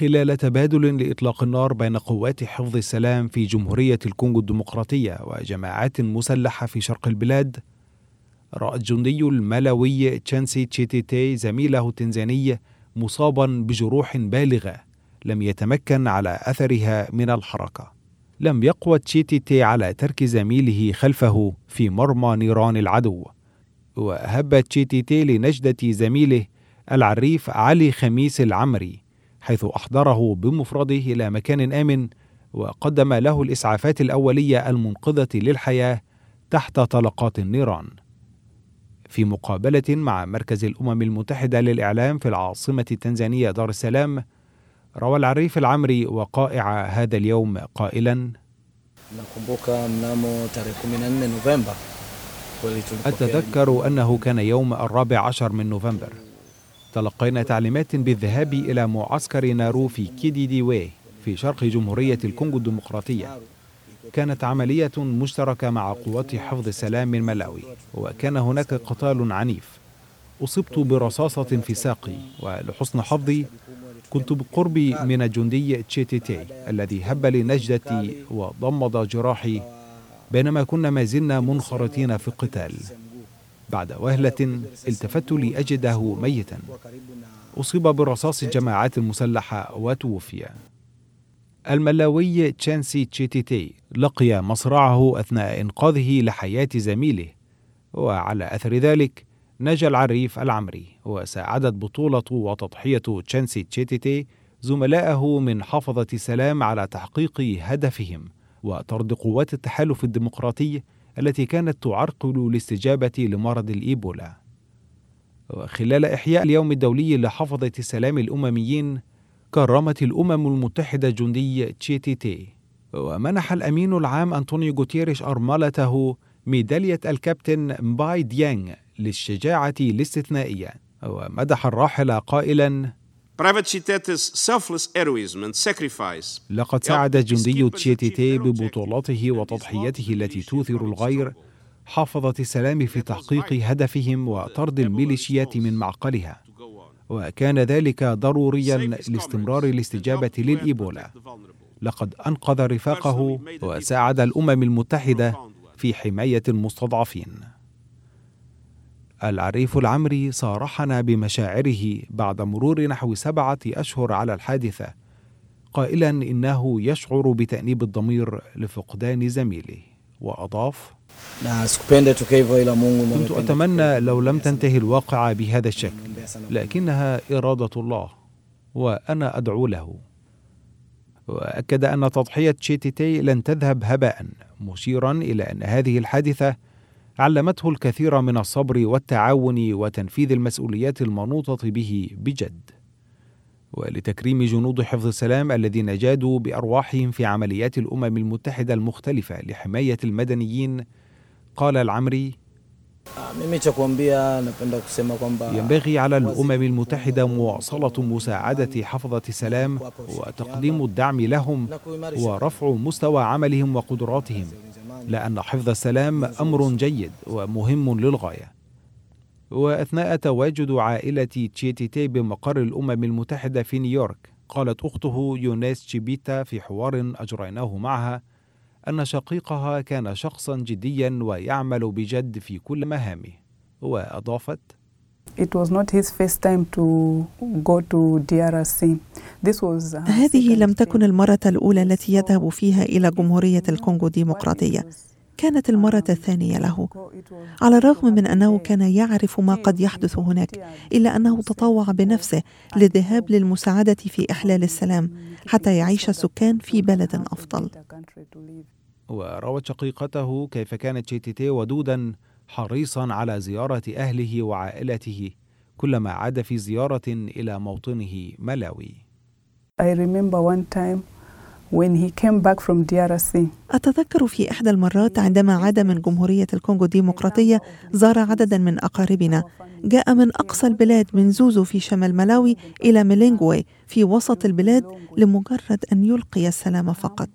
خلال تبادل لإطلاق النار بين قوات حفظ السلام في جمهورية الكونغو الديمقراطية وجماعات مسلحة في شرق البلاد. رأى الجندي الملوي تشانسي تشيتيتي زميله التنزاني مصابا بجروح بالغة لم يتمكن على أثرها من الحركة. لم يقوى تشيتيتي على ترك زميله خلفه في مرمى نيران العدو. وهب تشيتيتي لنجدة زميله العريف علي خميس العمري حيث أحضره بمفرده إلى مكان آمن وقدم له الإسعافات الأولية المنقذة للحياة تحت طلقات النيران. في مقابلة مع مركز الأمم المتحدة للإعلام في العاصمة التنزانية دار السلام، روى العريف العمري وقائع هذا اليوم قائلا: أتذكر أنه كان يوم الرابع عشر من نوفمبر تلقينا تعليمات بالذهاب إلى معسكر نارو في كيدي دي وي في شرق جمهورية الكونغو الديمقراطية. كانت عملية مشتركة مع قوات حفظ السلام من ملاوي وكان هناك قتال عنيف. أصبت برصاصة في ساقي ولحسن حظي كنت بالقرب من الجندي تشيتيتي الذي هب لنجدتي وضمد جراحي بينما كنا ما زلنا منخرطين في القتال. بعد وهلة التفت لأجده ميتا. أصيب برصاص الجماعات المسلحة وتوفي. الملاوي تشانسي تشيتيتي لقي مصرعه أثناء إنقاذه لحياة زميله. وعلى أثر ذلك نجا العريف العمري وساعدت بطولة وتضحية تشانسي تشيتيتي زملائه من حفظة السلام على تحقيق هدفهم وطرد قوات التحالف الديمقراطي التي كانت تعرقل الاستجابة لمرض الإيبولا. وخلال إحياء اليوم الدولي لحفظة السلام الأمميين كرمت الأمم المتحدة جندي تشيتيتي. ومنح الأمين العام أنطونيو غوتيريش أرملته ميدالية الكابتن مباي ديانغ للشجاعة الاستثنائية. ومدح الراحل قائلا لقد ساعد الجندي تشيتيتي ببطولاته وتضحيته التي توثر الغير حافظة السلام في تحقيق هدفهم وطرد الميليشيات من معقلها. وكان ذلك ضروريا لاستمرار الاستجابة للإيبولا. لقد أنقذ رفاقه وساعد الأمم المتحدة في حماية المستضعفين. العريف العمري صارحنا بمشاعره بعد مرور نحو سبعة أشهر على الحادثة. قائلا إنه يشعر بتأنيب الضمير لفقدان زميله. وأضاف كنت أتمنى لو لم تنتهي الواقعة بهذا الشكل. لكنها إرادة الله وأنا أدعو له. وأكد أن تضحية تشيتيتي لن تذهب هباء مشيرا إلى أن هذه الحادثة علمته الكثير من الصبر والتعاون وتنفيذ المسؤوليات المنوطة به بجد. ولتكريم جنود حفظ السلام الذين جادوا بأرواحهم في عمليات الأمم المتحدة المختلفة لحماية المدنيين قال العمري ينبغي على الأمم المتحدة مواصلة مساعدة حفظة السلام وتقديم الدعم لهم ورفع مستوى عملهم وقدراتهم. لأن حفظ السلام أمر جيد ومهم للغاية وأثناء تواجد عائلة تشيتيتي بمقر الأمم المتحدة في نيويورك قالت أخته يونيس تشيبيتا في حوار أجريناه معها أن شقيقها كان شخصا جديا ويعمل بجد في كل مهامه وأضافت It was not his first time to go to DRC. هذه لم تكن المرة الأولى التي يذهب فيها إلى جمهورية الكونغو الديمقراطية. كانت المرة الثانية له على الرغم من أنه كان يعرف ما قد يحدث هناك إلا أنه تطوع بنفسه للذهاب للمساعدة في إحلال السلام حتى يعيش السكان في بلد أفضل وروت شقيقته كيف كانت تشيتيتي ودودا حريصا على زيارة أهله وعائلته كلما عاد في زيارة إلى موطنه ملاوي. I remember one time when he came back from DRC. أتذكر في إحدى المرات عندما عاد من جمهورية الكونغو الديمقراطية زار عددا من أقاربنا جاء من أقصى البلاد من زوزو في شمال ملاوي إلى ميلينغوي في وسط البلاد لمجرد أن يلقي السلام فقط